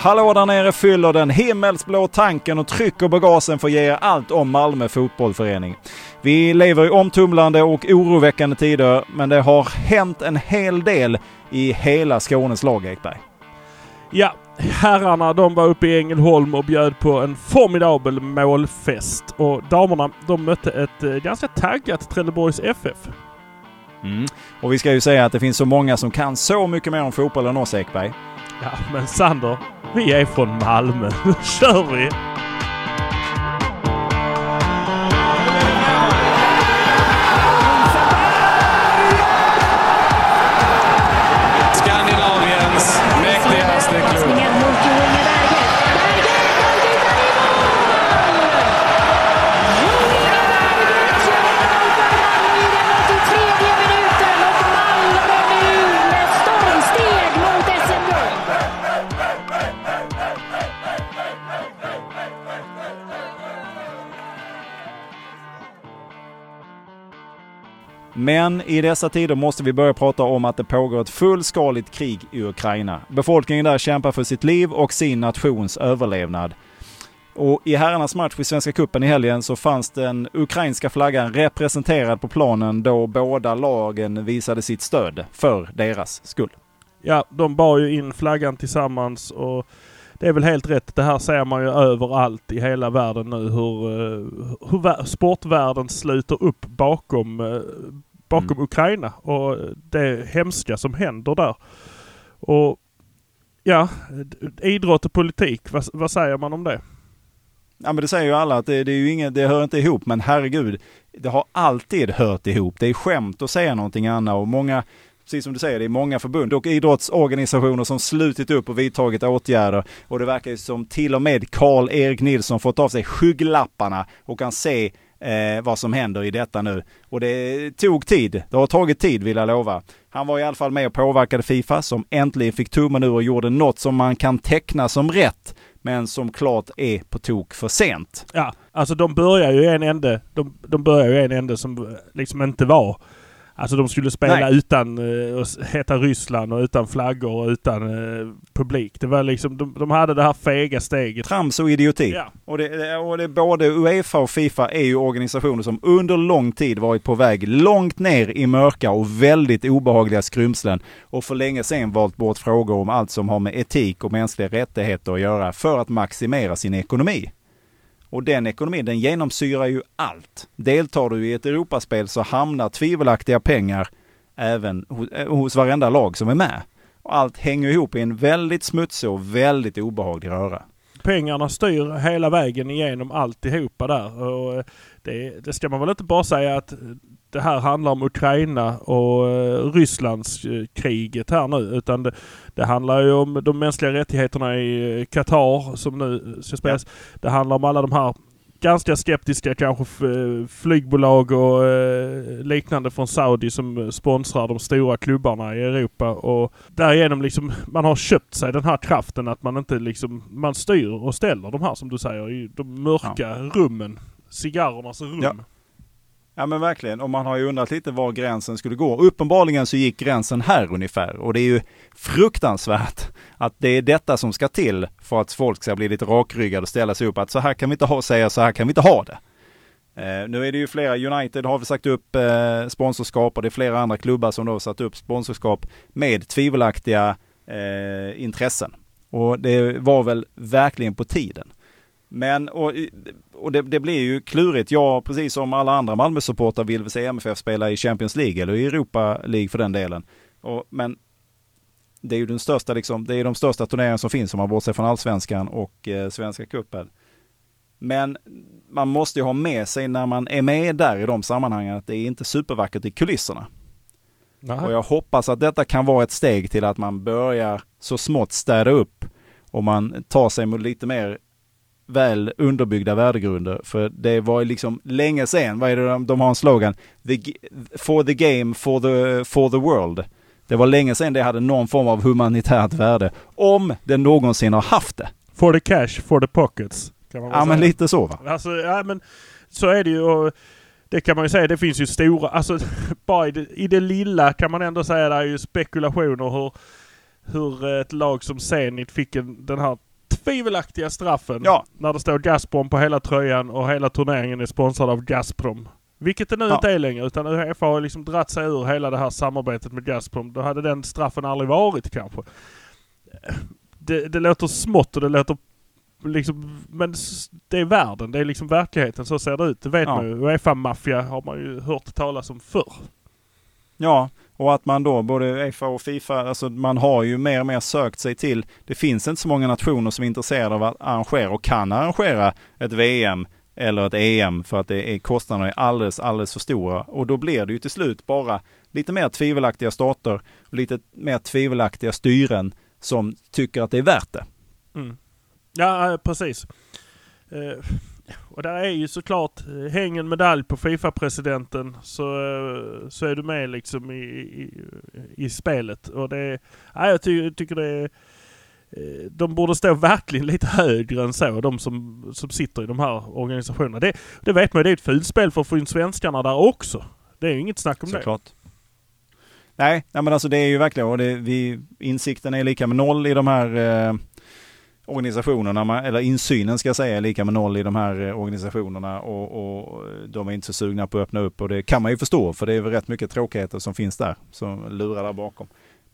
Hallå där nere fyller den himmelsblå tanken och trycker på gasen för att ge er allt om Malmö fotbollförening. Vi lever i omtumlande och oroväckande tider, men det har hänt en hel del i hela Skånes lag, Ekberg. Ja, herrarna de var uppe i Ängelholm och bjöd på en formidabel målfest. Och damerna de mötte ett eh, ganska taggat Trelleborgs FF. Mm. Och vi ska ju säga att det finns så många som kan så mycket mer om fotboll än oss, Ekberg. Ja, men Sander, vi är från Malmö. Nu kör vi! Men i dessa tider måste vi börja prata om att det pågår ett fullskaligt krig i Ukraina. Befolkningen där kämpar för sitt liv och sin nations överlevnad. Och i herrarnas match i Svenska Cupen i helgen så fanns den ukrainska flaggan representerad på planen då båda lagen visade sitt stöd för deras skull. Ja, de bar ju in flaggan tillsammans och det är väl helt rätt. Det här ser man ju överallt i hela världen nu hur, eh, hur sportvärlden sluter upp bakom, eh, bakom Mm. Ukraina och det hemska som händer där. Och ja, idrott och politik, vad, vad säger man om det? Ja men det säger ju alla att det, det är ju inget, det hör inte ihop men herregud, det har alltid hört ihop. Det är skämt att säga någonting annat och många, precis som du säger, det är många förbund och idrottsorganisationer som slutit upp och vidtagit åtgärder. Och det verkar ju som till och med Karl-Erik Nilsson fått av sig skygglapparna och kan se eh, vad som händer i detta nu. Och det tog tid. Det har tagit tid vill jag lova. Han var i alla fall med och påverkade Fifa som äntligen fick tummen ur och gjorde något som man kan teckna som rätt men som klart är på tok för sent. Ja, alltså de börjar ju en ände. De, de börjar ju i en ände som eh, liksom inte var. Alltså de skulle spela Nej. utan uh, heta Ryssland och utan flaggor och utan eh, publik. Det var liksom, de, de hade det här fega steget. Trams och idioti. Ja. Och, det, och det både Uefa och Fifa är ju organisationer som under lång tid varit på väg långt ner i mörka och väldigt obehagliga skrymslen och för länge sedan valt bort frågor om allt som har med etik och mänskliga rättigheter att göra för att maximera sin ekonomi. Och den ekonomin, den genomsyrar ju allt. Deltar du i ett Europaspel så hamnar tvivelaktiga pengar även hos, eh, hos varenda lag som är med. Och allt hänger ihop i en väldigt smutsig och väldigt obehaglig röra. Pengarna styr hela vägen igenom alltihopa där. Och eh, det, det ska man väl inte bara säga att det här handlar om Ukraina och eh, Rysslands eh, kriget här nu. Utan det, det handlar ju om de mänskliga rättigheterna i eh, Qatar som nu ska spelas. Det handlar om alla de här ganska skeptiska kanske eh, flygbolag och eh, liknande från Saudi som eh, sponsrar de stora klubbarna i Europa och därigenom liksom man har köpt sig den här kraften att man inte liksom man styr och ställer de här som du säger i de mörka rummen. Cigarrernas rum. Ja. Ja men verkligen, och man har ju undrat lite var gränsen skulle gå. Uppenbarligen så gick gränsen här ungefär och det är ju fruktansvärt att det är detta som ska till för att folk ska bli lite rakryggade och ställa sig upp att så här kan vi inte ha, säga så här kan vi inte ha det. Eh, nu är det ju flera, United har väl sagt upp eh, sponsorskap och det är flera andra klubbar som då har satt upp sponsorskap med tvivelaktiga eh, intressen. Och det var väl verkligen på tiden. Men, och, och det, det blir ju klurigt. Jag, precis som alla andra Malmö-supportrar, vill väl se MFF spela i Champions League eller i Europa League för den delen. Och, men det är ju den största, liksom, det är de största turneringarna som finns om man bortser från allsvenskan och eh, Svenska cupen. Men man måste ju ha med sig när man är med där i de sammanhangen att det är inte supervackert i kulisserna. Nej. Och jag hoppas att detta kan vara ett steg till att man börjar så smått städa upp och man tar sig lite mer väl underbyggda värdegrunder. För det var liksom länge sedan, vad är det de, de har en slogan? The, for the game, for the, for the world. Det var länge sedan det hade någon form av humanitärt värde. Om det någonsin har haft det. For the cash, for the pockets. Kan man Ja men säga. lite så va? Alltså, ja men så är det ju. Och det kan man ju säga, det finns ju stora, alltså bara i det, i det lilla kan man ändå säga det är ju spekulationer hur, hur ett lag som Zenit fick en, den här tvivelaktiga straffen Ja. när det står Gazprom på hela tröjan och hela turneringen är sponsrad av Gazprom. Vilket det nu Ja. inte är längre utan Uefa har liksom dratt sig ur hela det här samarbetet med Gazprom. Då hade den straffen aldrig varit kanske. Det, det låter smått och det låter liksom, men det är världen, det är liksom verkligheten, så ser det ut. Det vet Ja. man ju. Uefa-maffia har man ju hört talas om förr. Ja, och att man då, både FA och Fifa, alltså man har ju mer och mer sökt sig till, det finns inte så många nationer som är intresserade av att arrangera och kan arrangera ett VM eller ett EM för att det är, kostnaderna är alldeles, alldeles för stora. Och då blir det ju till slut bara lite mer tvivelaktiga stater och lite mer tvivelaktiga styren som tycker att det är värt det. Mm. Ja, eh, precis. Uh och där är ju såklart, eh, häng en medalj på Fifa-presidenten så, eh, så är du med liksom i, i, i spelet. Och det, ja, jag ty, tycker det är, de borde stå verkligen lite högre än så, de som, som sitter i de här organisationerna. Det, det vet man ju, det är ett fulspel för att få in svenskarna där också. Det är ju inget snack om det. Såklart. Nej, nej, men alltså det är ju verkligen, och det, vi, insikten är lika med noll i de här eh, organisationerna, eller insynen ska jag säga är lika med noll i de här eh, organisationerna och, och de är inte så sugna på att öppna upp och det kan man ju förstå för det är väl rätt mycket tråkigheter som finns där, som lurar där bakom.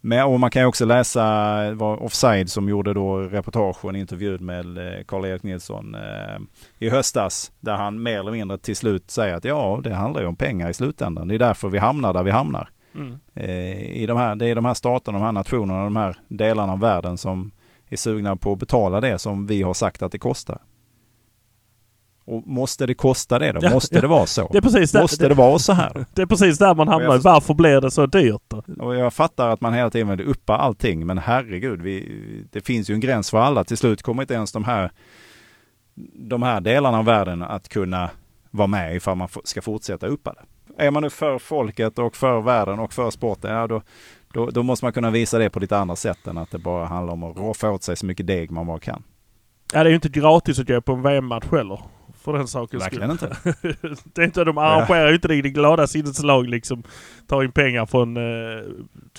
Men, och man kan ju också läsa eh, vad Offside som gjorde då reportage och en intervju med eh, Karl-Erik Nilsson eh, i höstas där han mer eller mindre till slut säger att ja, det handlar ju om pengar i slutändan. Det är därför vi hamnar där vi hamnar. Mm. Eh, i de här, det är de här staterna, de här nationerna, de här delarna av världen som är sugna på att betala det som vi har sagt att det kostar. Och måste det kosta det då? Ja, måste ja. det vara så? Det är precis där, Måste det vara så här? det är precis där man hamnar. jag förstår- Varför blir det så dyrt då? Och jag fattar att man hela tiden vill uppa allting, men herregud, vi, det finns ju en gräns för alla. Till slut kommer inte ens de här, de här delarna av världen att kunna vara med ifall man ska fortsätta uppa det. Är man nu för folket och för världen och för sporten, ja då, då, då måste man kunna visa det på lite andra sätt än att det bara handlar om att roffa åt sig så mycket deg man bara kan. Ja, det är ju inte gratis att gå på en VM-match heller. För den sakens Verkligen skull. inte. det är inte, de arrangerar ju inte det i det glada sinnets lag liksom. Tar in pengar från eh,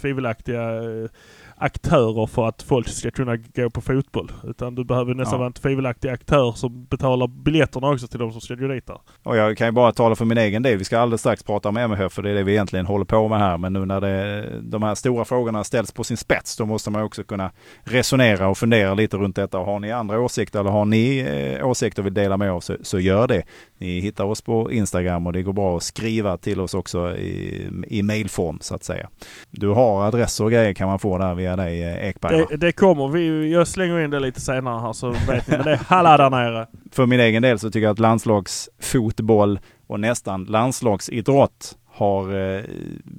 tvivelaktiga eh, aktörer för att folk ska kunna gå på fotboll. Utan du behöver nästan Ja. vara en tvivelaktig aktör som betalar biljetterna också till de som ska gå dit där. Och jag kan ju bara tala för min egen del. Vi ska alldeles strax prata om MHF för det är det vi egentligen håller på med här. Men nu när det, de här stora frågorna ställs på sin spets då måste man också kunna resonera och fundera lite runt detta. Har ni andra åsikter eller har ni eh, åsikter och vill dela med oss så, så gör det. Ni hittar oss på Instagram och det går bra att skriva till oss också i, i mailform så att säga. Du har adresser och grejer kan man få där via dig eh, Ekberg. Det, det kommer. Vi, jag slänger in det lite senare här så vet ni. Men det är halla där nere. för min egen del så tycker jag att landslagsfotboll och nästan landslagsidrott har, eh,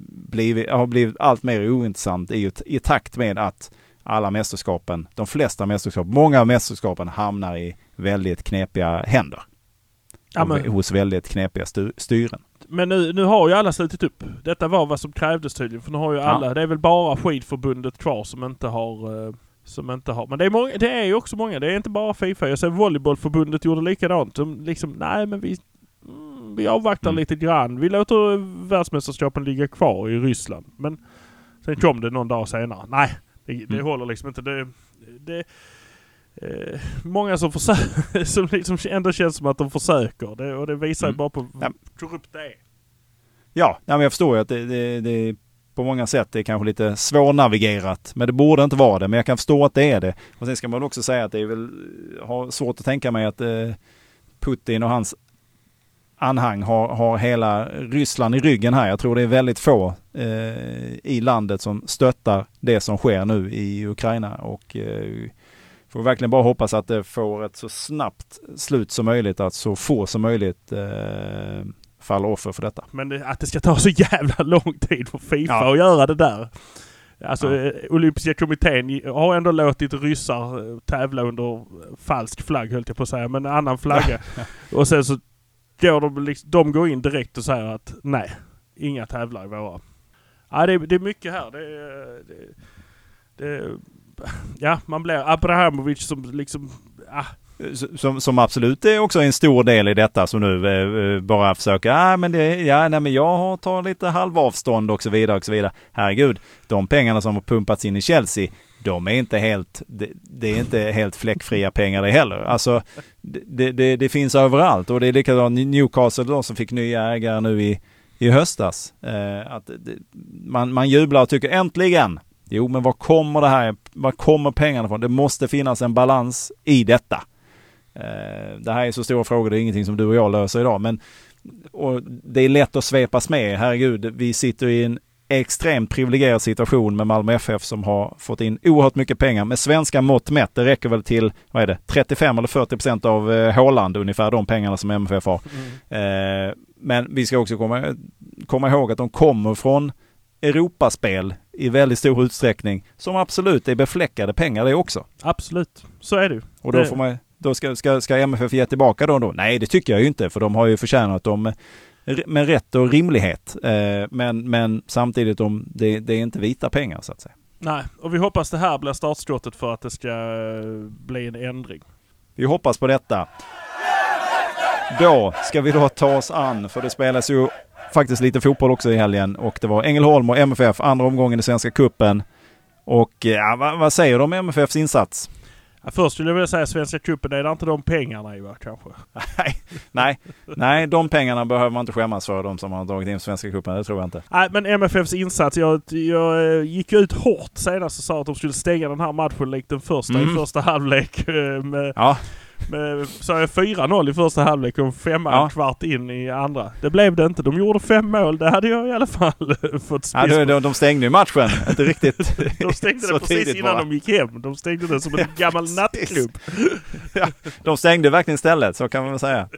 blivit, har blivit allt mer ointressant i, i takt med att alla mästerskapen, de flesta mästerskap, många av mästerskapen hamnar i väldigt knepiga händer. Ja, men, hos väldigt knepiga styren. men nu, nu har ju alla slutit upp. Detta var vad som krävdes tydligen. För nu har ju Ja. alla, det är väl bara skidförbundet kvar som inte har eh, som inte har. Men det är, många, det är ju också många. Det är inte bara Fifa. Jag ser volleybollförbundet gjorde likadant. De liksom, nej men vi, mm, vi avvaktar Mm. lite grann. Vi låter världsmästerskapen ligga kvar i Ryssland. Men sen kom det någon dag senare. Nej, det, det Mm. håller liksom inte. Det, det, eh, många som försöker, som liksom ändå känns som att de försöker. Det, och det visar Mm. bara på Ja. hur korrupt det är. Ja, ja men jag förstår ju att det, det, det på många sätt är kanske lite svårnavigerat. Men det borde inte vara det. Men jag kan förstå att det är det. Och sen ska man också säga att det är väl, har svårt att tänka mig att eh, Putin och hans anhang har, har hela Ryssland i ryggen här. Jag tror det är väldigt få eh, i landet som stöttar det som sker nu i Ukraina. Och eh, får verkligen bara hoppas att det får ett så snabbt slut som möjligt. Att så få som möjligt eh, faller offer för detta. Men det, att det ska ta så jävla lång tid för Fifa Ja. att göra det där. Alltså Ja. eh, Olympiska kommittén har ändå låtit ryssar eh, tävla under falsk flagg höll jag på att säga, men en annan flagga. och sen så går de, liksom, de går in direkt och säger att nej, inga tävlar i våra. Ja, det, är- det är mycket här. Det, är- det, det, ja, man blir Abrahamovic som liksom, ah, Som, som absolut är också en stor del i detta som nu eh, eh bara försöker, ah, men det, ja, nej, men jag har tagit lite halvavstånd och så vidare och så vidare. Herregud, de pengarna som har pumpats in i Chelsea, de är inte helt, det, det är inte helt fläckfria pengar det heller. Alltså, det, det, det finns överallt och det är likadant Newcastle då som fick nya ägare nu i, i höstas. Eh, att det, man, man jublar och tycker äntligen! Jo, men var kommer det här, var kommer pengarna ifrån? Det måste finnas en balans i detta. Eh, det här är så stora frågor, det är ingenting som du och jag löser idag, men det är lätt att svepas med. Herregud, vi sitter i en extremt privilegierad situation med Malmö FF som har fått in oerhört mycket pengar. Med svenska mått mätt, det räcker väl till, vad är det, 35 eller 40 procent av eh, Håland ungefär, de pengarna som MFF har. Mm. Eh, men vi ska också komma, komma ihåg att de kommer från Europaspel i väldigt stor utsträckning som absolut är befläckade pengar det också. Absolut, så är det Och då får man då ska, ska, ska MFF ge tillbaka då, då? Nej, det tycker jag ju inte, för de har ju förtjänat dem med rätt och rimlighet. Eh, men, men samtidigt, om det, det är inte vita pengar så att säga. Nej, och vi hoppas det här blir startskottet för att det ska eh, bli en ändring. Vi hoppas på detta. Då ska vi då ta oss an, för det spelas ju faktiskt lite fotboll också i helgen och det var Ängelholm och MFF, andra omgången i Svenska Kuppen. Och ja, vad, vad säger du om MFFs insats? Ja, först skulle jag vilja säga Svenska cupen, är det inte de pengarna i va, kanske? Nej, nej, nej, de pengarna behöver man inte skämmas för, de som har dragit in Svenska cupen, det tror jag inte. Nej, men MFFs insats, jag, jag gick ut hårt senast och sa att de skulle stänga den här matchen likt den första mm. i första halvlek. Eh, med, ja. Sa jag 4-0 i första halvlek och femma ja. kvart in i andra. Det blev det inte. De gjorde fem mål. Det hade jag i alla fall fått spis ja, de, de stängde ju matchen. inte riktigt De stängde det precis innan bara. de gick hem. De stängde det som en gammal nattklubb. ja, de stängde verkligen stället, så kan man väl säga.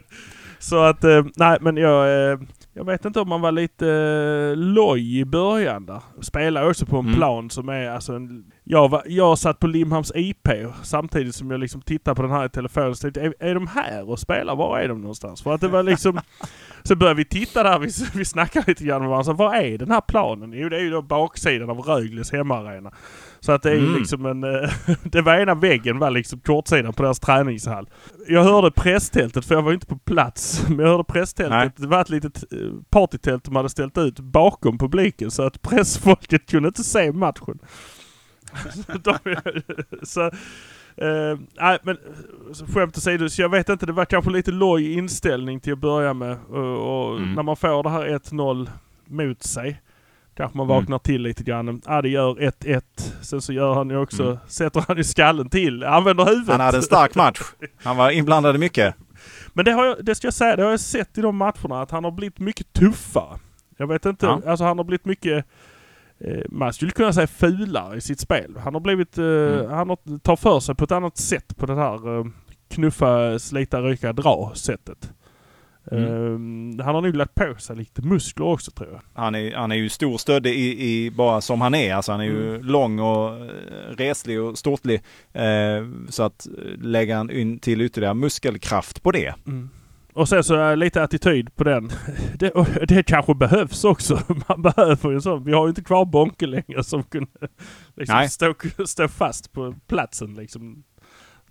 Så att, eh, nej men jag... Eh, jag vet inte om man var lite uh, loj i början där. Spelar också på en mm. plan som är alltså en, jag, var, jag satt på Limhamns IP samtidigt som jag liksom tittade på den här i telefonen. Så tänkte, är, är de här och spelar? Var är de någonstans? För att det var liksom... så började vi titta där, vi, vi snackade lite grann med varandra. Vad är den här planen? Jo, det är ju då baksidan av Rögles hemmaarena. Så att det är mm. liksom en... Eh, det var ena väggen var liksom kortsidan på deras träningshall. Jag hörde presstältet, för jag var inte på plats. Men jag hörde presstältet. Nej. Det var ett litet eh, partytält de hade ställt ut bakom publiken så att pressfolket kunde inte se matchen. de, så, Uh, nej men skämt åsido, så jag vet inte, det var kanske lite loj inställning till att börja med. Uh, och mm. när man får det här 1-0 mot sig. Kanske man vaknar mm. till lite grann. Ja, det gör 1-1. Sen så gör han ju också, mm. sätter han ju skallen till, använder huvudet. Han hade en stark match. Han var inblandad i mycket. Men det, har jag, det ska jag säga, det har jag sett i de matcherna att han har blivit mycket tuffare. Jag vet inte, ja. alltså han har blivit mycket eh, man skulle kunna säga fulare i sitt spel. Han har blivit, eh, mm. han har, tar för sig på ett annat sätt på det här eh, knuffa, slita, ryka, dra sättet. Mm. Uh, han har nog lagt på sig lite muskler också tror jag. Han är, han är ju stor stöddig i, i, bara som han är. Alltså han är ju mm. lång och eh, reslig och ståtlig. Uh, så att lägga han in till ytterligare muskelkraft på det. Mm. Och sen så är lite attityd på den. Det, det kanske behövs också. Man behöver ju så. Vi har ju inte kvar Bonke längre som kunde liksom stå, stå fast på platsen liksom.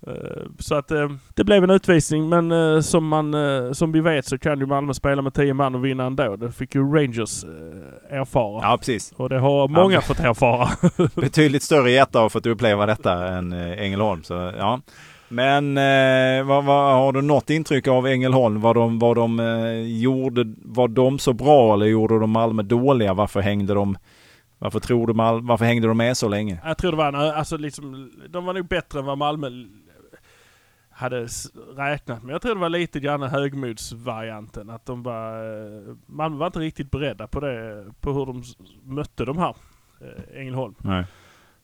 Eh, så att eh, det blev en utvisning men eh, som, man, som vi vet så kan ju Malmö spela med tio man och vinna ändå. Det fick ju Rangers erfara. Ja precis. Och det har många ja, fått erfara. Betydligt större hjärta har fått uppleva detta än Ängelholm. Så, ja. Men eh, vad, vad, har du något intryck av Ängelholm? Vad de, vad de eh, gjorde, var de så bra eller gjorde de Malmö dåliga? Varför hängde de varför tror du Mal varför hängde de med så länge? Jag tror det var, alltså liksom, de var nog bättre än vad Malmö hade räknat med. Jag tror det var lite grann högmodsvarianten. Att de var, eh, Malmö var inte riktigt beredda på det, på hur de mötte de här eh, Ängelholm. Nej.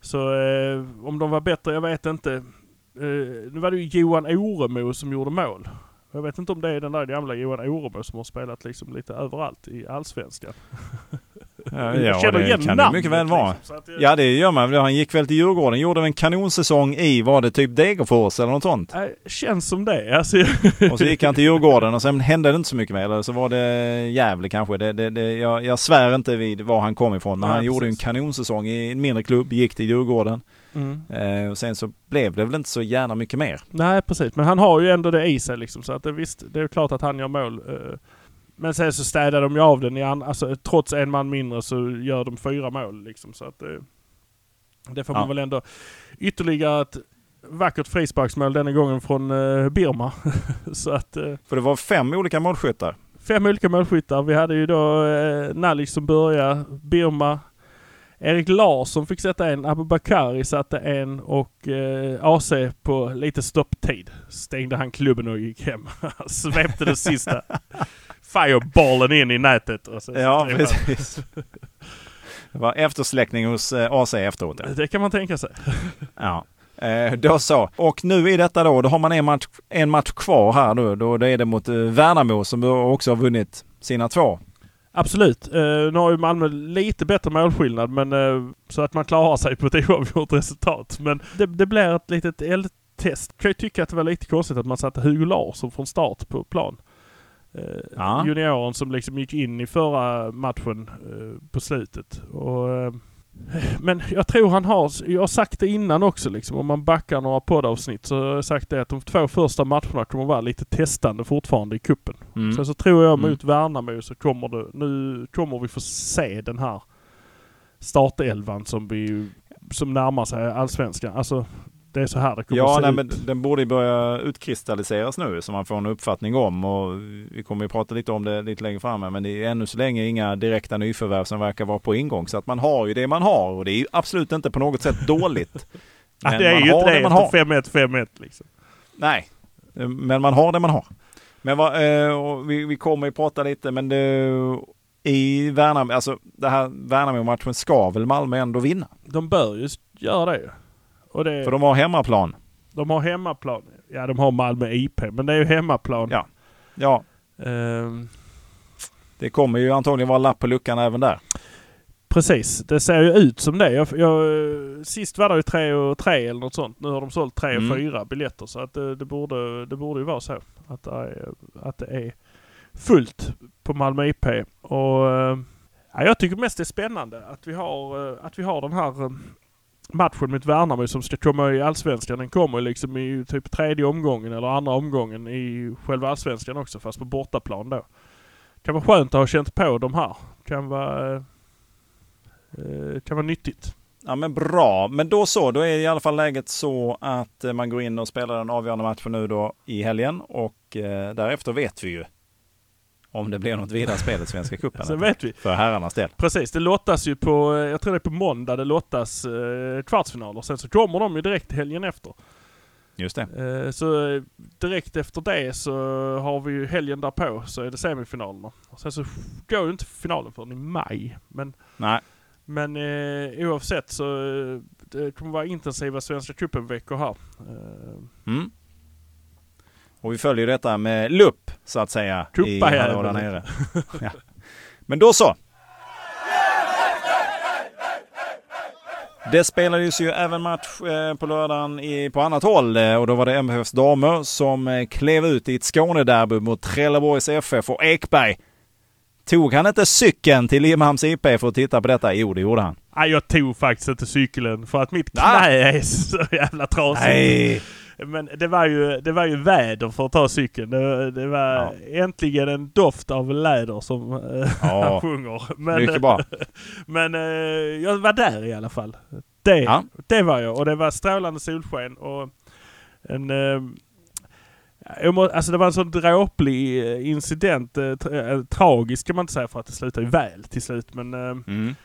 Så eh, om de var bättre, jag vet inte. Eh, nu var det ju Johan Oremo som gjorde mål. Jag vet inte om det är den där gamla Johan Oremo som har spelat liksom lite överallt i Allsvenskan. Ja, ja det kan det mycket väl vara. Liksom, jag... Ja det gör man. Han gick väl till Djurgården, gjorde en kanonsäsong i, var det typ Degerfors eller något sånt? Äh, känns som det. Alltså... och så gick han till Djurgården och sen hände det inte så mycket mer. Eller så var det Gävle kanske. Det, det, det, jag, jag svär inte vid var han kom ifrån. Men ja, han precis. gjorde en kanonsäsong i en mindre klubb, gick till Djurgården. Mm. Eh, och sen så blev det väl inte så gärna mycket mer. Nej precis, men han har ju ändå det i sig liksom. Så att det, visst, det är klart att han gör mål. Eh men sen så städar de ju av den i alltså trots en man mindre så gör de fyra mål liksom så att det... Det får Ja. man väl ändå. Ytterligare ett vackert frisparksmål denna gången från eh, Birma. Så att eh, För det var fem olika målskyttar. fem olika målskyttar. Vi hade ju då eh, Nalic som började, Birma, Erik Larsson fick sätta en, Abubakari satte en och eh, AC på lite stopptid stängde han klubben och gick hem. Svepte den sista fireballen in i nätet. Och så Ja, precis. Det var eftersläckning hos eh, AC efteråt. ja. Det kan man tänka sig. Ja. Eh, då så. Och nu i detta då, då har man en match, en match kvar här nu. Då det är det mot eh, Värnamo som då också har vunnit sina två. Absolut. Eh, nu har ju Malmö lite bättre målskillnad men eh, så att man klarar sig på ett oavgjort resultat. Men det, det blir ett litet eldtest. Kan ju tycka att det var lite konstigt att man satte Hugo Larsson från start på plan. Eh, Ja. Junioren som liksom gick in i förra matchen eh, på slutet. Och, eh, men jag tror han har, jag har sagt det innan också liksom, om man backar några poddavsnitt så har jag sagt det att de två första matcherna kommer vara lite testande fortfarande i kuppen. Mm. Sen så tror jag Mm. mot Värnamo så kommer det, nu kommer vi få se den här startelvan som vi, som närmar sig allsvenskan. Alltså det är så här det kommer Ja, se nej, ut. men den borde ju börja utkristalliseras nu så man får en uppfattning om och vi kommer ju prata lite om det lite längre fram men det är ännu så länge inga direkta nyförvärv som verkar vara på ingång så att man har ju det man har och det är ju absolut inte på något sätt dåligt. Ja, Men det är man ju har inte det det man har. efter 5-1, 5-1 liksom. Nej, men man har det man har. Men vad, eh, vi, vi kommer ju prata lite, men det, i Värnamo, alltså det här Värnamo-matchen ska väl Malmö ändå vinna? De bör ju göra det det, För de har hemmaplan. de har hemmaplan. Ja, de har Malmö IP, men det är ju hemmaplan. Ja. Ja, Ehm, det kommer ju antagligen vara lapp på luckan även där. Precis, det ser ju ut som det. Jag, jag, sist var det ju tre och tre eller något sånt. Nu har de sålt tre och Mm. fyra biljetter. Så att det, det, borde, det borde ju vara så. Att det är, att det är fullt på Malmö IP. Och, eh, ja, jag tycker mest det är spännande att vi har, eh, att vi har den här eh, matchen mot Värnamo som ska komma i Allsvenskan. Den kommer liksom i typ tredje omgången eller andra omgången i själva Allsvenskan också fast på bortaplan då. Kan vara skönt att ha känt på de här. Kan vara, eh, kan vara nyttigt. Ja men bra, men då så, då är i alla fall läget så att eh, man går in och spelar den avgörande matchen nu då i helgen och eh, därefter vet vi ju om det blir något vidare spel i Svenska cupen. Sen vet vi. För herrarnas del. Precis, det lottas ju på, eh, jag tror det är på måndag det lottas eh, kvartsfinaler. Sen så kommer de ju direkt helgen efter. Just det. Eh, så eh, direkt efter det så har vi ju helgen därpå så är det semifinalerna. Och sen så går ju inte finalen förrän i maj. Men, Nej, men eh, oavsett så eh, det kommer vara intensiva Svenska cupen-veckor här. Mm. Och vi följer detta med lupp så att säga. i Kuppajäveln. hallå där nere. ja. Men då så. Det spelades ju även match eh, på lördagen i, på annat håll eh, och då var det MFFs damer som eh, klev ut i ett Skånederby mot Trelleborgs FF och Ekberg. Tog han inte cykeln till Limhamns IP för att titta på detta? Jo, det gjorde han. Nej, jag tog faktiskt inte cykeln för att mitt knä är så jävla trasigt. Nej! Men det var ju, det var ju väder för att ta cykeln. Det, det var äntligen en doft av läder som eh, Ja. han sjunger. Men, Mycket bra. men eh, jag var där i alla fall. Det, Ja. det var jag. Och det var strålande solsken och en... Eh, må, alltså det var en sån dråplig incident. Tra, tragisk kan man inte säga för att det slutade väl till slut. Men Mm.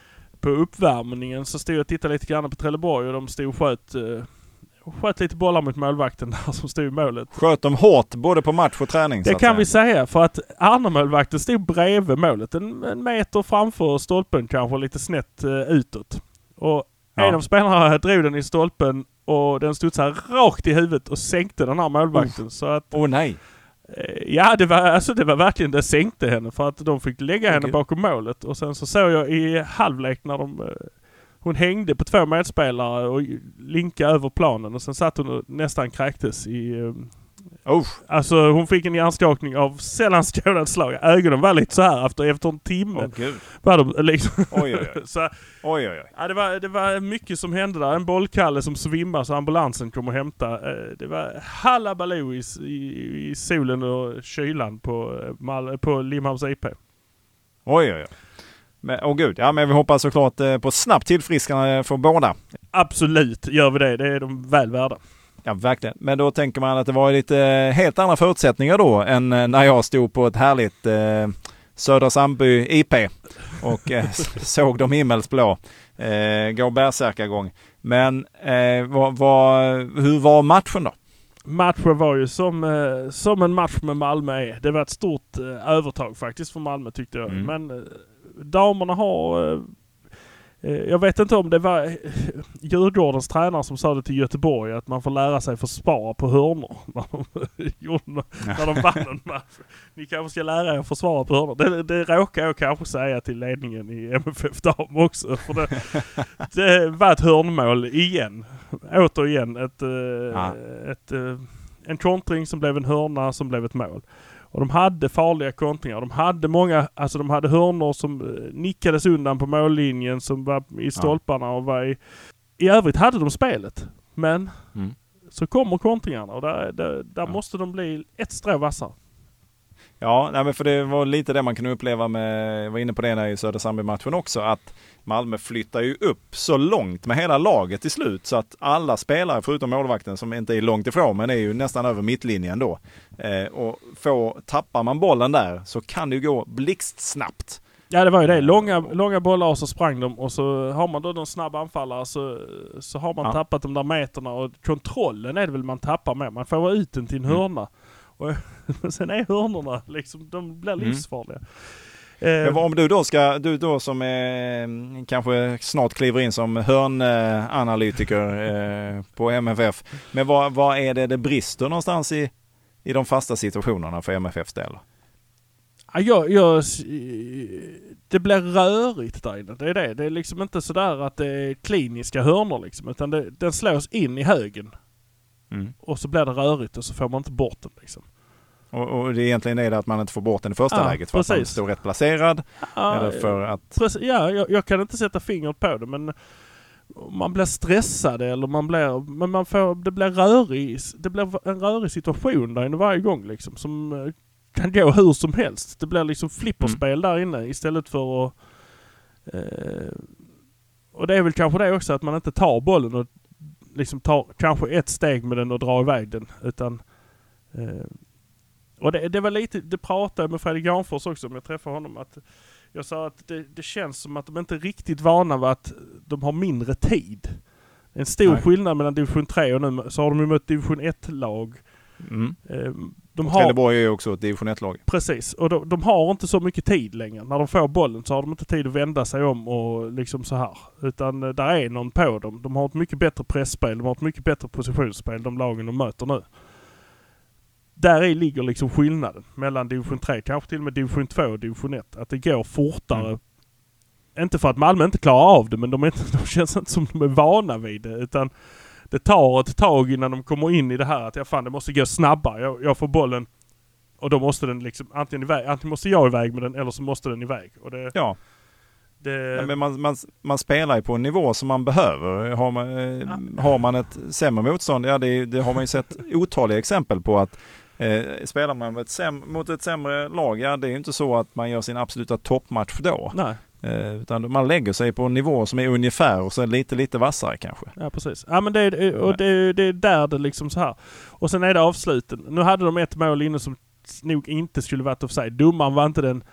på uppvärmningen så stod jag och tittade lite grann på Trelleborg och de stod och sköt, eh, sköt lite bollar mot målvakten där som stod i målet. Sköt dem hårt både på match och träning. Det kan säga. vi säga för att Arne-målvakten stod bredvid målet. En, en meter framför stolpen kanske lite snett eh, utåt. Och Ja. en av spelarna drog den i stolpen och den studsade rakt i huvudet och sänkte den här målvakten. Så att, Åh nej! eh, ja det var, alltså det var verkligen, det sänkte henne för att de fick lägga henne gud. bakom målet. Och sen så såg jag i halvlek när de, eh, hon hängde på två medspelare och linkade över planen och sen satt hon och nästan kräktes i Usch. Alltså hon fick en hjärnskakning av sällan skådat slag. Ögonen var lite så här efter, efter en timme. Åh gud. Var de liksom. Oj, oj, oj. så, Oj, oj, oj. ja, det, var, det var mycket som hände där. En bollkalle som svimmar så ambulansen kom och hämta. Eh, Det var halabaloo i, i, i solen och kylan på, eh, på Limhamns IP. Oj, oj, oj. Men, åh gud, ja men vi hoppas såklart eh, på snabbt tillfrisknande för båda. Absolut gör vi det. Det är de väl värda. Ja, verkligen. Men då tänker man att det var lite eh, helt andra förutsättningar då än eh, när jag stod på ett härligt eh, Södra Sandby IP och eh, såg dem himmelsblå eh, gå bärsärkagång. Men eh, vad, vad, hur var matchen då? Matchen var ju som, eh, som en match med Malmö är. Det var ett stort övertag faktiskt för Malmö tyckte jag. Mm. Men damerna har... Eh, eh, jag vet inte om det var eh, Djurgårdens tränare som sa det till Göteborg att man får lära sig försvara på hörnor. När de, när de vann en match. Ni kanske ska lära er att försvara på hörnor. Det, det råkar jag kanske säga till ledningen i MFF Dam också. För det, det var ett hörnmål igen. Återigen ett, Ja. ett, en kontring som blev en hörna som blev ett mål. Och de hade farliga kontringar. De hade många, alltså de hade hörnor som eh, nickades undan på mållinjen som var i stolparna och var i... I övrigt hade de spelet. Men Mm. så kommer kontringarna och där, där, där Ja. måste de bli ett strå vassare. Ja, nej, men för det var lite det man kunde uppleva med, jag var inne på det när i Södra Sandby-matchen också, att Malmö flyttar ju upp så långt med hela laget till slut så att alla spelare förutom målvakten som inte är långt ifrån men är ju nästan över mittlinjen då. Eh, och få, tappar man bollen där så kan det ju gå blixtsnabbt. Ja det var ju det. Långa, långa bollar och så sprang de och så har man då någon snabb anfallare så, så har man Ja. tappat de där meterna och kontrollen är det väl man tappar med. Man får ut den till en Mm. Och sen är hörnorna liksom, de blir Mm. livsfarliga. Men Eh, om du då ska, du då som mm, kanske snart kliver in som hörnanalytiker eh, på MFF. Men vad, vad är det det brister någonstans i, i de fasta situationerna för MFFs del? Ja, jag, jag, det blir rörigt där inne. Det är det. Det är liksom inte sådär att det är kliniska hörnor liksom. Utan det, den slås in i högen. Mm. Och så blir det rörigt och så får man inte bort den liksom. Och, och det är egentligen är det att man inte får bort den i första Ja, läget för att man precis. står rätt placerad. Ja, eller för att... Precis, ja, jag, jag kan inte sätta fingret på det men man blir stressad eller man blir, men man får, det blir rörig, det blir en rörig situation där inne varje gång liksom som eh, kan gå hur som helst. Det blir liksom flipperspel där inne istället för att eh, och det är väl kanske det också att man inte tar bollen och liksom tar kanske ett steg med den och drar iväg den utan eh, och det, det var lite, det pratade jag med Fredrik Granfors också om jag träffade honom att jag sa att det, det känns som att de inte är riktigt vana vid att de har mindre tid. Det är en stor Nej. skillnad mellan division 3 och nu så har de ju mött division 1-lag. Mm. Eh, De har, Trelleborg är ju också ett division 1-lag. precis, och de, de har inte så mycket tid längre. När de får bollen så har de inte tid att vända sig om och liksom så här. Utan eh, där är någon på dem. De har ett mycket bättre pressspel, de har ett mycket bättre positionsspel, de lagen de möter nu. Där i ligger liksom skillnaden mellan division 3, kanske till och med division 2 och division 1. Att det går fortare. Mm. Inte för att Malmö inte klarar av det, men de, är inte, de känns inte som de är vana vid det. Utan det tar ett tag innan de kommer in i det här att ja, fan det måste gå snabbare. Jag, jag får bollen och då måste den liksom antingen iväg, antingen måste jag iväg med den eller så måste den iväg. Och det, Ja, det, ja, men man, man, man spelar ju på en nivå som man behöver. Har man, eh, har man ett sämre motstånd, ja det, det har man ju sett otaliga exempel på att eh, spelar man mot ett, mot ett sämre lag, ja det är ju inte så att man gör sin absoluta toppmatch då. nej, Eh, utan man lägger sig på en nivå som är ungefär och så lite, lite vassare kanske. ja precis. Ja men det, är- och det, det är där det liksom så här. Och sen är det avsluten. Nu hade de ett mål inne som nog inte skulle varit offside. Domaren var inte den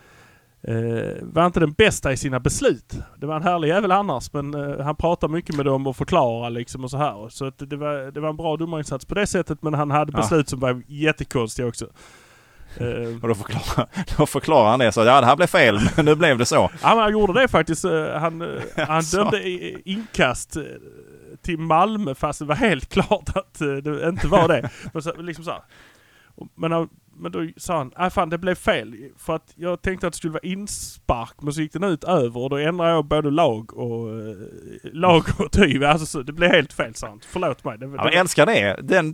eh, var inte den bästa i sina beslut. Det var en härlig jävel annars men eh, han pratar mycket med dem och förklarar liksom och så här. Så att det, var, det var en bra domarinsats på det sättet men han hade Ja. beslut som var jättekonstiga också. Eh, Och då förklarar, då förklarar han det så, ja det här blev fel, men nu blev det så. Ja men han gjorde det faktiskt. Eh, Han, eh, han dömde inkast eh, till Malmö fast det var helt klart att eh, det inte var det. Men, så, liksom så här. Men, han- men då sa han, nej fan det blev fel. För att jag tänkte att det skulle vara inspark men så gick den ut över och då ändrade jag både lag och eh, lag och tyg. Alltså så, det blev helt fel sa han. Förlåt mig. Det, Ja, men älskar det. Den,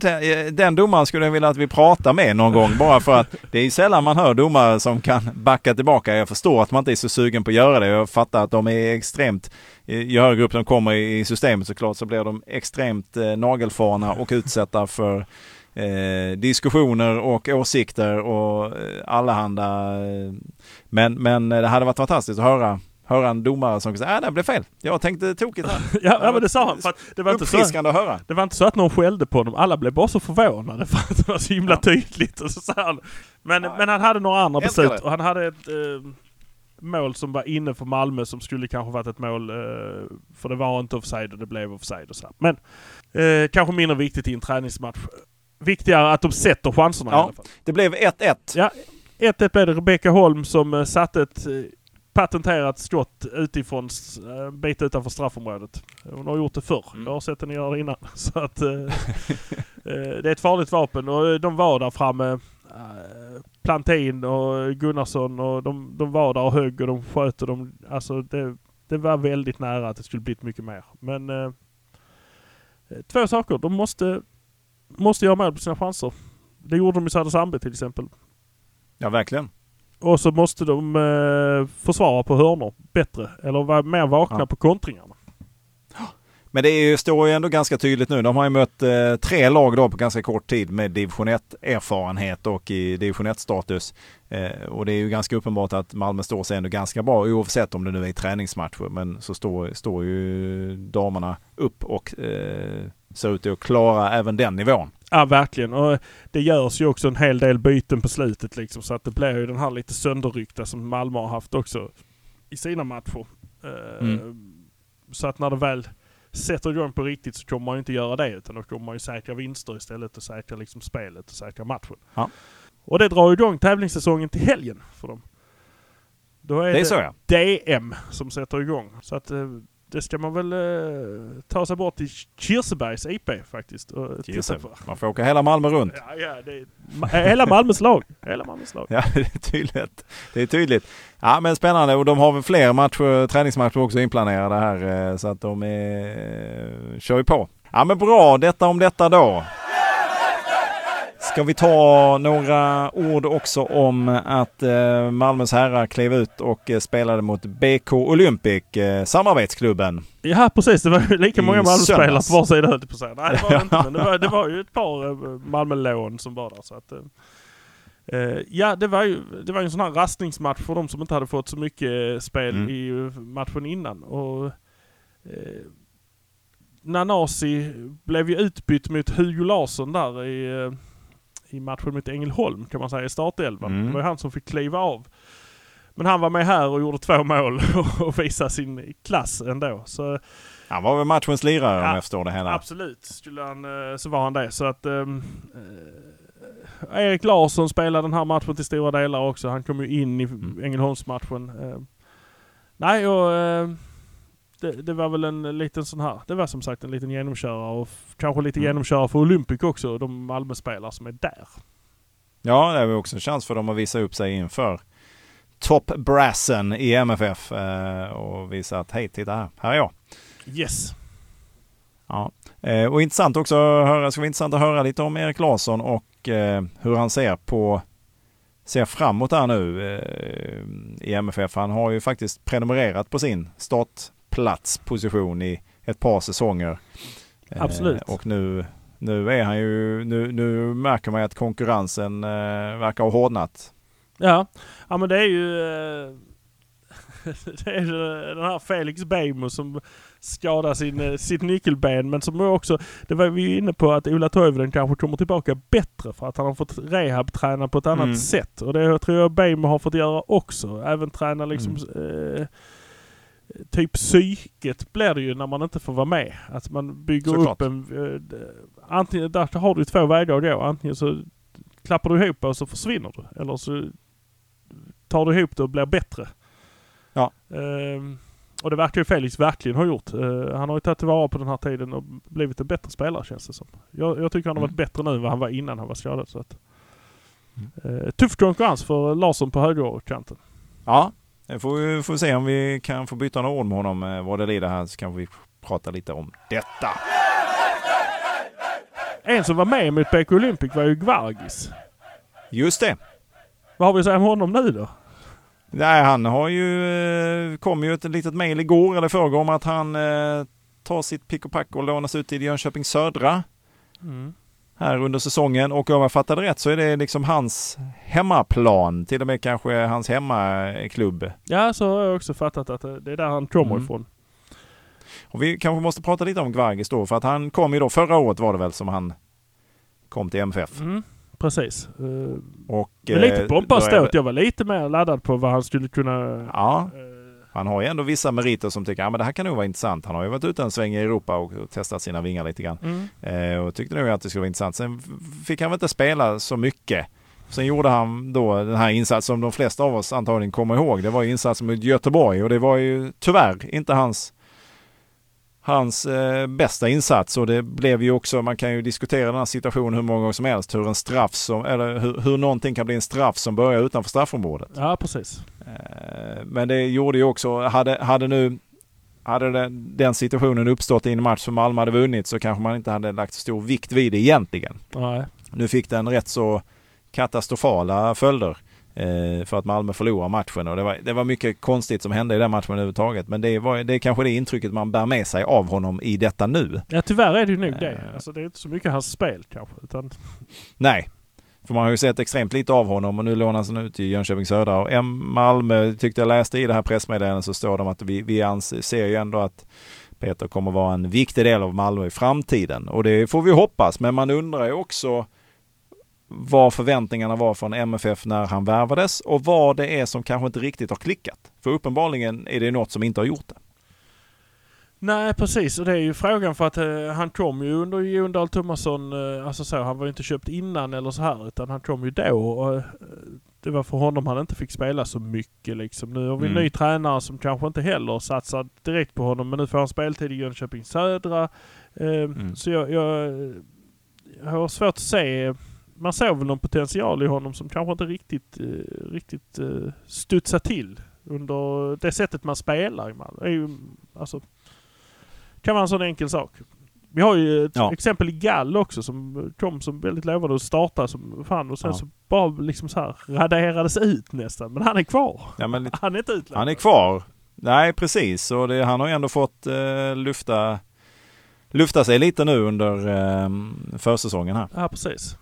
den domaren skulle jag vilja att vi pratar med någon gång bara för att det är sällan man hör domare som kan backa tillbaka. Jag förstår att man inte är så sugen på att göra det. Jag fattar att de är extremt, ju högre upp de kommer i systemet såklart så blir de extremt eh, nagelfarna och utsatta för eh, diskussioner och åsikter och eh, allehanda. Eh, men, men det hade varit fantastiskt att höra höra en domare som säger att äh, det blev fel. Jag tänkte tokigt här. Ja, ja men det sa han. För det, var inte så, att höra. det var inte så att någon skällde på honom. Alla blev bara så förvånade för att det var så himla Ja. tydligt. Och så sa han. Men, Ja. men han hade några andra beslut. det. Och han hade ett eh, mål som var inne för Malmö som skulle kanske varit ett mål. Eh, för det var inte offside och det blev offside och så. Men eh, kanske mindre viktigt i en träningsmatch. Viktigare att de sätter chanserna i Ja. alla fall. Det blev 1-1. Ja, 1-1 blev det Rebecka Holm som eh, satte ett eh, patenterat skott utifrån, s- eh, en bit utanför straffområdet. Hon har gjort det förr. Mm. Jag har sett henne göra det innan. Så att, det är ett farligt vapen och de var där framme. Plantin och Gunnarsson och de, de var där och högg och de sköt och de, alltså det, det var väldigt nära att det skulle blivit mycket mer. Men två saker. De måste, måste göra mål på sina chanser. Det gjorde de i Södra Sandby till exempel. Ja, verkligen. Och så måste de eh, försvara på hörnor bättre. Eller vara mer vakna Ja. på kontringarna. Men det är ju, står ju ändå ganska tydligt nu. De har ju mött eh, tre lag då på ganska kort tid med division 1-erfarenhet och i division 1-status. Eh, och det är ju ganska uppenbart att Malmö står sig ändå ganska bra oavsett om det nu är träningsmatcher. Men så står, står ju damerna upp och eh, till att klara även den nivån. Ja, verkligen. Och det görs ju också en hel del byten på slutet liksom. Så att det blir ju den här lite sönderryckta som Malmö har haft också i sina matcher. Eh, Mm. Så att när det väl sätter igång på riktigt så kommer man ju inte göra det. Utan då kommer man ju säkra vinster istället och säkra liksom spelet och säkra matchen. Ja. Och det drar igång tävlingssäsongen till helgen för dem. Då är Det är så ja. DM som sätter igång. Så att eh, det ska man väl eh, ta sig bort till Kirsebergs IP faktiskt. Och titta på. Man får åka hela Malmö runt. Ja, ja, det är, ma- hela Malmös lag. Hela Malmös lag. Ja, det är tydligt. Det är tydligt. Ja, men spännande och de har väl fler matcher, träningsmatcher också inplanerade här eh, så att de är, kör ju på. Ja, men bra. Detta om detta då. Ska vi ta några ord också om att eh, Malmös herrar klev ut och eh, spelade mot BK Olympic, eh, samarbetsklubben. Ja, precis. Det var ju lika många Malmöspelare på var sida höll på säga. Nej, det var inte. Men det var, det var ju ett par Malmölån som var där. Så att, ja, det var ju det var en sån här rastningsmatch för de som inte hade fått så mycket spel Mm. i matchen innan. Och, eh, Nanasi blev ju utbytt mot Hugo Larsson där i, i matchen mot Ängelholm kan man säga i startelvan. Mm. Det var ju han som fick kliva av. Men han var med här och gjorde två mål och visade sin klass ändå. Så Han var väl matchens lirare om Ja, jag förstår det hela. absolut skulle han, eh, så var han det. Så att ehm, eh, Erik Larsson spelade den här matchen till stora delar också. Han kom ju in i Mm. Ängelholmsmatchen. Eh, nej, och eh, det, det var väl en liten sån här. Det var som sagt en liten genomkörare och kanske lite Mm. genomkörare för Olympic också. De Malmöspelare som är där. Ja, det är också en chans för dem att visa upp sig inför toppbrassen i MFF eh, och visa att hej, titta här, här är jag. Yes. Ja. Eh, och intressant också att höra, ska vara intressant att höra lite om Erik Larsson och eh, hur han ser på ser framåt här nu eh, i MFF. Han har ju faktiskt prenumererat på sin startplatsposition i ett par säsonger. Eh, Absolut. och nu, nu är han ju, nu, nu märker man att konkurrensen eh, verkar ha hårdnat. Ja, ja men det är ju eh, det är ju den här Felix Beijmo som skadar sin, eh, sitt nyckelben men som också, det var vi inne på att Ola Toivonen kanske kommer tillbaka bättre för att han har fått rehab-träna på ett annat Mm. sätt. Och det tror jag Beijmo har fått göra också. Även träna liksom eh, Typ psyket blir det ju när man inte får vara med. Att man bygger Såklart. upp en... Eh, antingen, där har du två vägar att gå. Antingen så klappar du ihop och så försvinner du. Eller så tar du ihop det och blir bättre. Ja. Ehm, och det verkar ju Felix verkligen ha gjort. Eh, han har ju tagit tillvara på den här tiden och blivit en bättre spelare känns det som. Jag, jag tycker han har varit Mm. bättre nu än vad han var innan han var skadad. Så att, eh, tuff konkurrens för Larsson på högerkanten. Ja, det får vi får se om vi kan få byta några ord med honom eh, vad det lider här så kan vi prata lite om detta. En som var med mot BK Olympic var ju Gvargis. Just det. Vad har vi att säga om honom nu då? Nej, han har ju, eh, kom ju ett litet mejl igår eller förrgår om att han eh, tar sitt pick och pack och lånas ut till Jönköping Södra här under säsongen och om jag fattade rätt så är det liksom hans hemmaplan, till och med kanske hans hemmaklubb. Ja, så har jag också fattat att det är där han kommer Mm. ifrån. Och vi kanske måste prata lite om Gvargis då, för att han kom ju då, förra året var det väl som han kom till MFF. Mm, precis. Eh, Och, Men lite eh, då. det- Jag var lite mer laddad på vad han skulle kunna... Ja, eh, han har ju ändå vissa meriter som tycker att ja, det här kan nog vara intressant. Han har ju varit ute en sväng i Europa och testat sina vingar lite grann. Mm. Eh, och tyckte nog att det skulle vara intressant. Sen fick han väl inte spela så mycket. Sen gjorde han då den här insatsen som de flesta av oss antagligen kommer ihåg. Det var ju insatsen mot Göteborg och det var ju tyvärr inte hans hans eh, bästa insats och det blev ju också, man kan ju diskutera den här situationen hur många gånger som helst, hur en straff som, eller hur, hur någonting kan bli en straff som börjar utanför straffområdet. Ja, precis. Eh, Men det gjorde ju också, hade, hade nu hade den, den situationen uppstått i en match som Malmö hade vunnit så kanske man inte hade lagt så stor vikt vid det egentligen. Nej. Nu fick den rätt så katastrofala följder för att Malmö förlorade matchen och det var, det var mycket konstigt som hände i den matchen överhuvudtaget. Men det, var, det är kanske det intrycket man bär med sig av honom i detta nu. Ja, tyvärr är det ju nog det. Eh. Alltså, det är inte så mycket hans spel kanske. Utan, Nej, för man har ju sett extremt lite av honom och nu lånas han ut till Jönköping Södra. Och M- Malmö tyckte jag läste i det här pressmeddelandet så står om att vi, vi ser ju ändå att Peter kommer vara en viktig del av Malmö i framtiden. Och det får vi hoppas, men man undrar ju också vad förväntningarna var från MFF när han värvades och vad det är som kanske inte riktigt har klickat. För uppenbarligen är det något som inte har gjort det. nej, precis. Och det är ju frågan för att eh, han kom ju under Jon Dahl Tomasson. Eh, alltså så, han var ju inte köpt innan eller så här. Utan han kom ju då. Och, eh, det var för honom han inte fick spela så mycket liksom. Nu har vi en Mm. ny tränare som kanske inte heller satsar direkt på honom. Men nu får han speltid i Jönköping Södra. Eh, Mm. Så jag, jag, jag har svårt att se. Man såg väl någon potential i honom som kanske inte riktigt, eh, riktigt eh, studsar till under det sättet man spelar. i Malmö. Ju, alltså, kan vara en sån enkel sak. Vi har ju ett Ja. exempel i Gall också som kom som väldigt lovande och startade som fan och sen Ja. så bara liksom så här raderades ut nästan. Men han är kvar. Ja, men Han är inte utlånad. Han är kvar. Nej, precis. Och det, han har ju ändå fått eh, lufta, lufta sig lite nu under eh, försäsongen här. Ja, precis.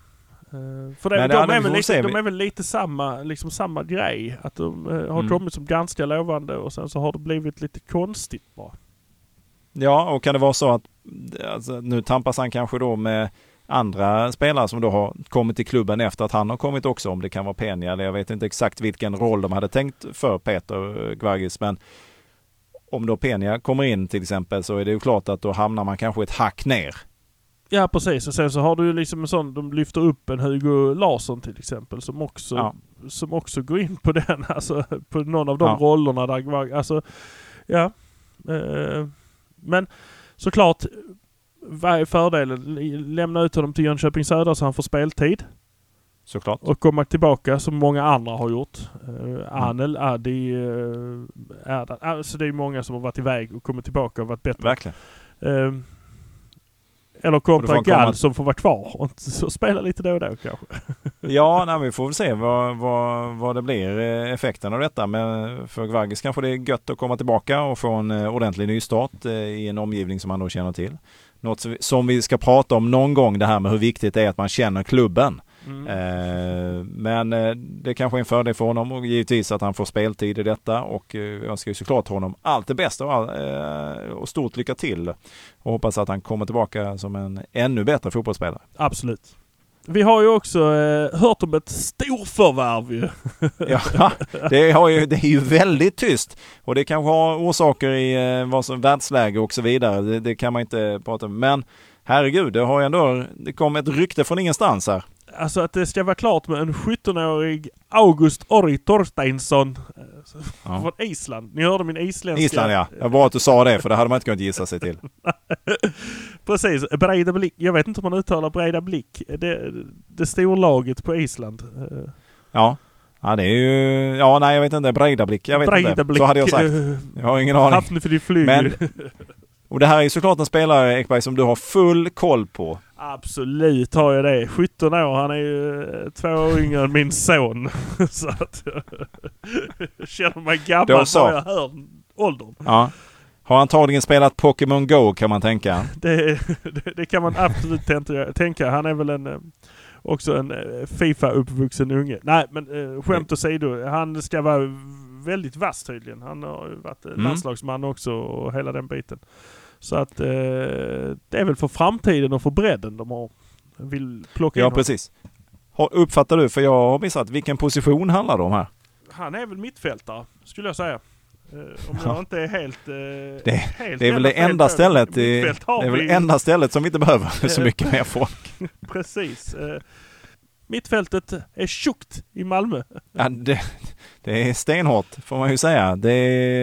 Eh, för det, Men de, ja, är väl lite, de är väl lite samma, liksom samma grej. Att de eh, har Mm. kommit som ganska lovande och sen så har det blivit lite konstigt bara. Ja, och kan det vara så att alltså, nu tampas han kanske då med andra spelare som då har kommit till klubben efter att han har kommit också, om det kan vara Peña eller jag vet inte exakt vilken roll de hade tänkt för Peter Gvargis, men om då Peña kommer in till exempel så är det ju klart att då hamnar man kanske ett hack ner. Ja precis och sen så har du ju liksom en sån, de lyfter upp en Hugo Larsson till exempel som också, Ja. som också går in på den, alltså på någon av de Ja. rollerna där, alltså ja. Eh, men såklart, vad är fördelen? Lämna ut honom till Jönköping Södra så han får speltid. Såklart. och komma tillbaka som många andra har gjort. Mm. Uh, Anel, Adi, uh, Erdan. Alltså det är många som har varit iväg och kommit tillbaka och varit bättre. Verkligen. Eh, eller kontra Gall komma- som får vara kvar och så spela lite då och då kanske. Ja, nej, vi får väl se vad, vad, vad det blir eh, effekten av detta. Men för Gvargis kanske det är gött att komma tillbaka och få en eh, ordentlig nystart eh, i en omgivning som han då känner till. Något som vi ska prata om någon gång det här med hur viktigt det är att man känner klubben. Mm. Eh, Men eh, det kanske är en fördel för honom och givetvis att han får speltid i detta och eh, jag önskar ju såklart honom allt det bästa och, all, eh, och stort lycka till. Och hoppas att han kommer tillbaka som en ännu bättre fotbollsspelare. Absolut. Vi har ju också eh, hört om ett storförvärv ju. Ja, det, har ju, det är ju väldigt tyst och det kanske har orsaker i eh, vad som världsläge och så vidare. Det, det kan man inte prata om. Men herregud, det har ju ändå, det kom ett rykte från ingenstans här. Alltså att det ska vara klart med en 17-årig August Orri Torsteinsson eh, Ja. från Island. Ni hörde min isländska... Island ja, det var bra att du sa det för det hade man inte kunnat gissa sig till. Precis, Breida Blick. Jag vet inte om man uttalar Breida Blick. Det, det storlaget på Island. Eh, Ja. Ja det är ju, ja nej jag vet inte, Breidablick, jag vet inte. Breidablik, Så hade jag sagt. eh, Jag har ingen aning. Hafnefjord Men, och det här är ju såklart en spelare Ekberg som du har full koll på. Absolut har jag det. 17 år, han är ju eh, två år yngre än min son. så att jag känner mig gammal så. bara jag hör åldern. Ja. Har antagligen spelat Pokémon Go kan man tänka. Det, det, det kan man absolut tänka-. Han är väl en, eh, också en eh, Fifa-uppvuxen unge. Nej, men eh, skämt åsido. Han ska vara väldigt vass tydligen. Han har ju varit Mm. landslagsman också och hela den biten. Så att eh, det är väl för framtiden och för bredden de har vill plocka in Ja, precis. Har- Uppfattar du, för jag har missat, vilken position handlar det om här? Han är väl mittfältare, skulle jag säga. Eh, om Ja. jag inte är helt... Eh, Det- helt Det är väl det enda stället, i, det är väl vi- enda stället som vi inte behöver så mycket mer folk. Precis. Mittfältet är tjockt i Malmö. Ja, det, det är stenhårt får man ju säga. Det,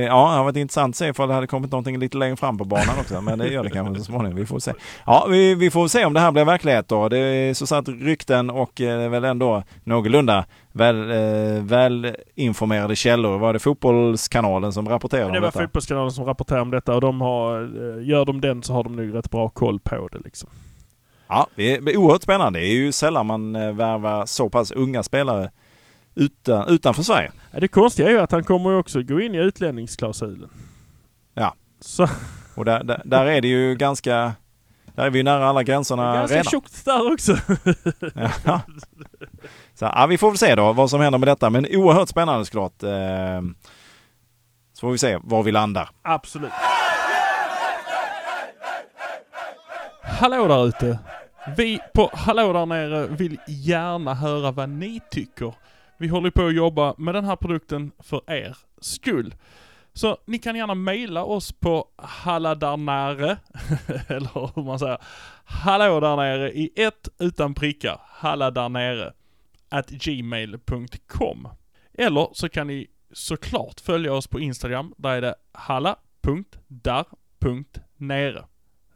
ja, det har varit intressant att se ifall det hade kommit någonting lite längre fram på banan också. Men det gör det kanske så småningom. Vi får se. Ja, vi, vi får se om det här blir verklighet då. Det är så satt rykten och eh, väl ändå någorlunda väl, eh, väl informerade källor. Var det Fotbollskanalen som rapporterade Det om var detta? Fotbollskanalen som rapporterade om detta och de har, eh, gör de den så har de nog rätt bra koll på det liksom. Ja, det är oerhört spännande. Det är ju sällan man eh, värvar så pass unga spelare utan, utanför Sverige. Det konstiga är ju att han kommer ju också gå in i utlänningsklausulen. Ja. Så Och där, där, där är det ju ganska... Där är vi ju nära alla det är gränserna ganska redan. tjockt där också. Ja. Så, ja, vi får väl se då vad som händer med detta. Men oerhört spännande såklart. Eh, så får vi se var vi landar. Absolut. Hallå där ute! Vi på Hallå där nere vill gärna höra vad ni tycker. Vi håller på att jobba med den här produkten för er skull. Så ni kan gärna mejla oss på halladarnare, eller hur man säger, hallå där nere i ett utan prickar, halladarnere, at gmail.com. Eller så kan ni såklart följa oss på Instagram. Där är det halla.dar.nere.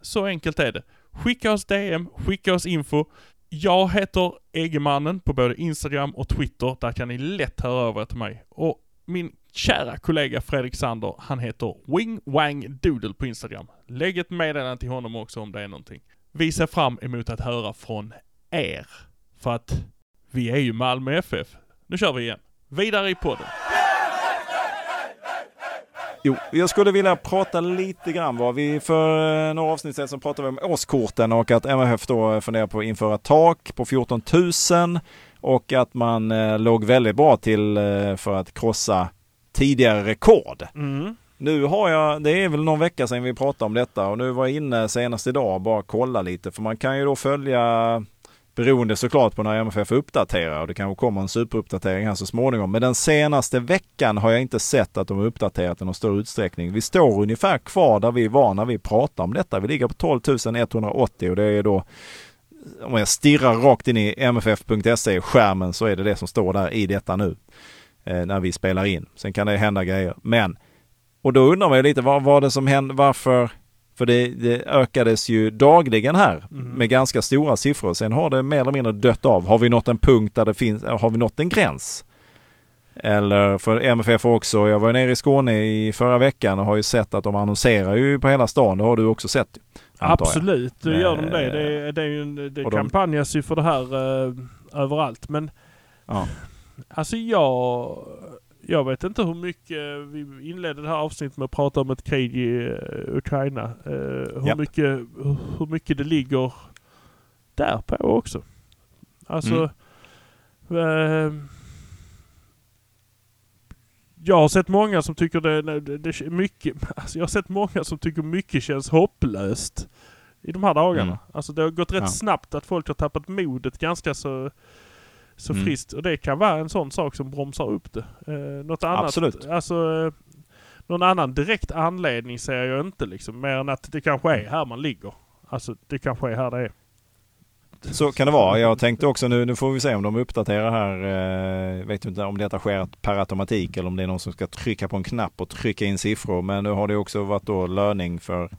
Så enkelt är det. Skicka oss DM, skicka oss info. Jag heter Eggemannen på både Instagram och Twitter. Där kan ni lätt höra av er till mig. Och min kära kollega Fredrik Sander, han heter Wing Wang Doodle på Instagram. Lägg ett meddelande till honom också om det är någonting. Vi ser fram emot att höra från er. För att vi är ju Malmö FF. Nu kör vi igen. Vidare i podden. Jo, jag skulle vilja prata lite grann. Var vi för eh, några avsnitt sedan så pratade vi om årskorten och att MFF då funderar på att införa tak på 14 000 och att man eh, låg väldigt bra till eh, för att krossa tidigare rekord. Mm. Nu har jag, det är väl någon vecka sedan vi pratade om detta och nu var jag inne senast idag och bara kolla lite för man kan ju då följa beroende såklart på när MFF uppdaterar och det kanske kommer en superuppdatering här så småningom. Men den senaste veckan har jag inte sett att de har uppdaterat i någon större utsträckning. Vi står ungefär kvar där vi var när vi pratade om detta. Vi ligger på 12 180 och det är då om jag stirrar rakt in i mff.se skärmen så är det det som står där i detta nu. Eh, när vi spelar in. Sen kan det hända grejer. Men och då undrar man ju lite vad var det som hände, varför? För det, det ökades ju dagligen här Mm. med ganska stora siffror. Sen har det mer eller mindre dött av. Har vi nått en punkt där det finns, har vi nått en gräns? Eller för MFF också, jag var nere i Skåne i förra veckan och har ju sett att de annonserar ju på hela stan. Det har du också sett. Absolut, då gör de det. Eh, Det, är- det, är ju det och de- kampanjas ju för det här eh, överallt. Men Ja. alltså jag... Jag vet inte hur mycket... Vi inledde det här avsnittet med att prata om ett krig i eh, Ukraina. Eh, hur, Japp. mycket, hur mycket det ligger där på också. Alltså... Mm. eh, jag har sett många som tycker det, det, det är mycket... Alltså jag har sett många som tycker mycket känns hopplöst i de här dagarna. Mm. Alltså det har gått rätt Ja. snabbt att folk har tappat modet ganska så, så Mm. friskt. Och det kan vara en sån sak som bromsar upp det. Eh, något annat, Absolut. Alltså, eh, någon annan direkt anledning ser jag inte liksom. Mer än att det kanske är här man ligger. Alltså det kanske är här det är. Så kan det vara. Jag tänkte också nu, nu får vi se om de uppdaterar här. Eh, vet inte om detta sker per automatik eller om det är någon som ska trycka på en knapp och trycka in siffror. Men nu har det också varit då löning för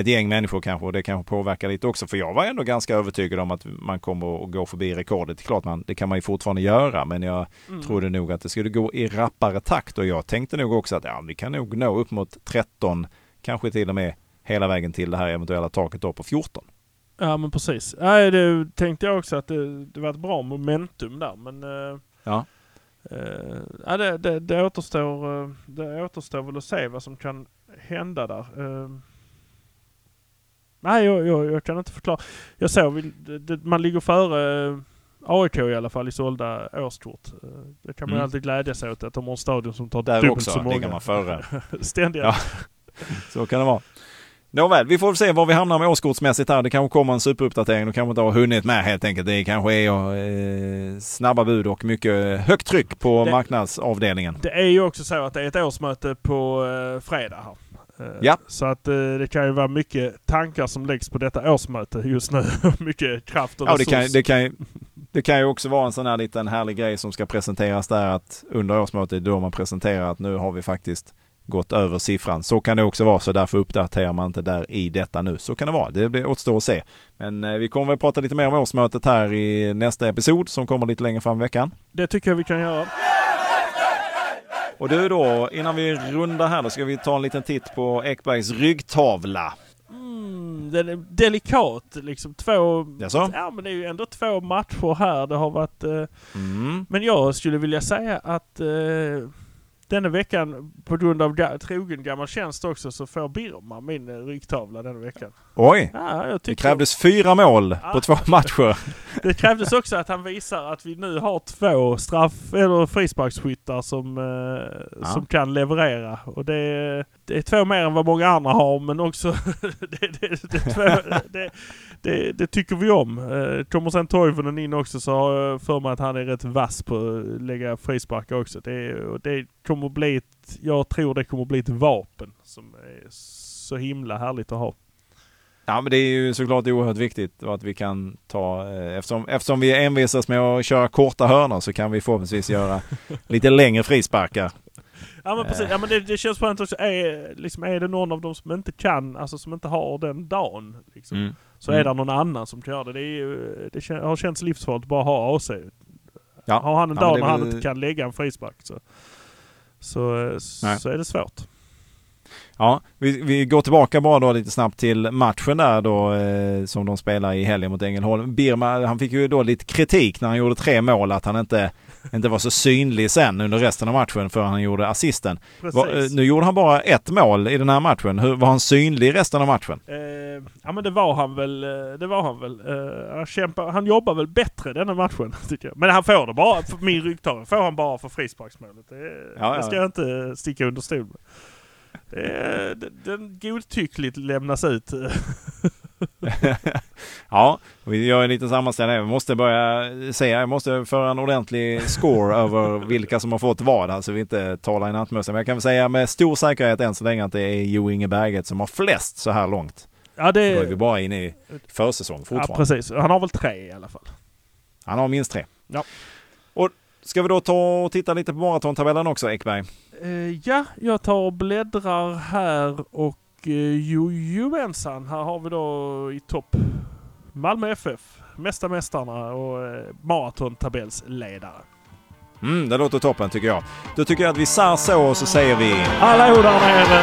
ett gäng människor kanske och det kanske påverkar lite också. För jag var ändå ganska övertygad om att man kommer att gå förbi rekordet. Klart man, det kan man ju fortfarande göra men jag Mm. trodde nog att det skulle gå i rappare takt och jag tänkte nog också att ja, vi kan nog nå upp mot 13, kanske till och med hela vägen till det här eventuella taket då på 14. Ja men precis. Nej, det tänkte jag också att det, det var ett bra momentum där men... eh, Ja. eh, ja, det, det, det, återstår, eh, det återstår väl att se vad som kan hända där? Nej, jag, jag, jag kan inte förklara. Jag såg, man ligger före eh, AIK i alla fall i sålda årskort. Eh, Det kan man Mm. alltid glädja sig åt att de har en stadion som tar Där dubbelt också så många. ligger man före. Ständiga. Ja. Så kan det vara. Nåväl, vi får se var vi hamnar med årskortsmässigt här. Det kanske kommer en superuppdatering. Du kanske inte har hunnit med helt enkelt. Det kanske är eh, snabba bud och mycket högt tryck på Det- marknadsavdelningen. Det är ju också så att det är ett årsmöte på eh, fredag här. Eh, Ja. Så att eh, det kan ju vara mycket tankar som läggs på detta årsmöte just nu. mycket kraft och Ja, det resurs. kan, det, kan, det kan ju också vara en sån här liten härlig grej som ska presenteras där att under årsmötet då man presenterar att nu har vi faktiskt gått över siffran. Så kan det också vara, så därför uppdaterar man inte där i detta nu. Så kan det vara. Det återstår att se. Men eh, vi kommer väl prata lite mer om årsmötet här i nästa episod som kommer lite längre fram i veckan. Det tycker jag vi kan göra. Och du då, innan vi rundar här då ska vi ta en liten titt på Ekbergs ryggtavla. Mm, den är delikat liksom. Två... Jaså? Ja men det är ju ändå två matcher här. Det har varit... Eh, Mm. men jag skulle vilja säga att eh, denna veckan på grund av ga- trogen gammal tjänst också så får Birma min eh, ryggtavla denna veckan. Oj! Ja, jag Det krävdes fyra mål på Ja. två matcher. Det krävdes också att han visar att vi nu har två straff eller frisparksskyttar som, eh, Ja. som kan leverera. Och det, det är två mer än vad många andra har men också det, det, två, det tycker vi om. Eh, kommer sen Toivonen in också så har jag för mig att han är rätt vass på att lägga frisparkar också. Det, och det kommer bli ett, jag tror det kommer bli ett vapen som är så himla härligt att ha. Ja men det är ju såklart oerhört viktigt att vi kan ta, eh, eftersom, eftersom vi envisas med att köra korta hörnor så kan vi förhoppningsvis göra lite längre frisparkar. Ja men precis, ja, men det, det känns skönt också. Är, liksom, är det någon av dem som inte kan, alltså som inte har den dagen, liksom, Mm. så Mm. är det någon annan som kan göra det. Det, är det kän, har känts livsfarligt bara att ha AC. Ja. Har han en Ja, dag när är han inte kan lägga en frispark så, så, Nej. så är det svårt. Ja, vi, vi går tillbaka bara då lite snabbt till matchen där då eh, som de spelar i helgen mot Ängelholm. Birma, han fick ju då lite kritik när han gjorde tre mål att han inte, inte var så synlig sen under resten av matchen för han gjorde assisten. Va, eh, nu gjorde han bara ett mål i den här matchen. Hur, var han synlig resten av matchen? Eh, ja men det var han väl. eh, Det var han väl. Eh, han, kämpar, han jobbar väl bättre denna matchen tycker jag. Men han får det bara, min ryggtavla får han bara för frisparksmålet. Det, Ja, det ska ja. jag inte sticka under stol med. Det, är- den- godtyckligt lämnas ut. ja, vi gör en liten sammanställning. Vi måste börja säga, jag måste föra en ordentlig score över vilka som har fått vad, alltså vi inte talar i nattmössan. Men jag kan väl säga med stor säkerhet än så länge att det är Jo Inge Berget som har flest så här långt. Ja, Då är vi det, bara inne i försäsong ja fortfarande. precis. Han har väl tre i alla fall. Han har minst tre. Ja. Ska vi då ta och titta lite på maratontabellen också, Ekberg? Eh, ja, jag tar och bläddrar här och uh, jojomensan. Här har vi då i topp Malmö FF, mesta mästarna och uh, maratontabellsledare. Mm, det låter toppen tycker jag. Då tycker jag att vi sär så och så säger vi Hallå där nere!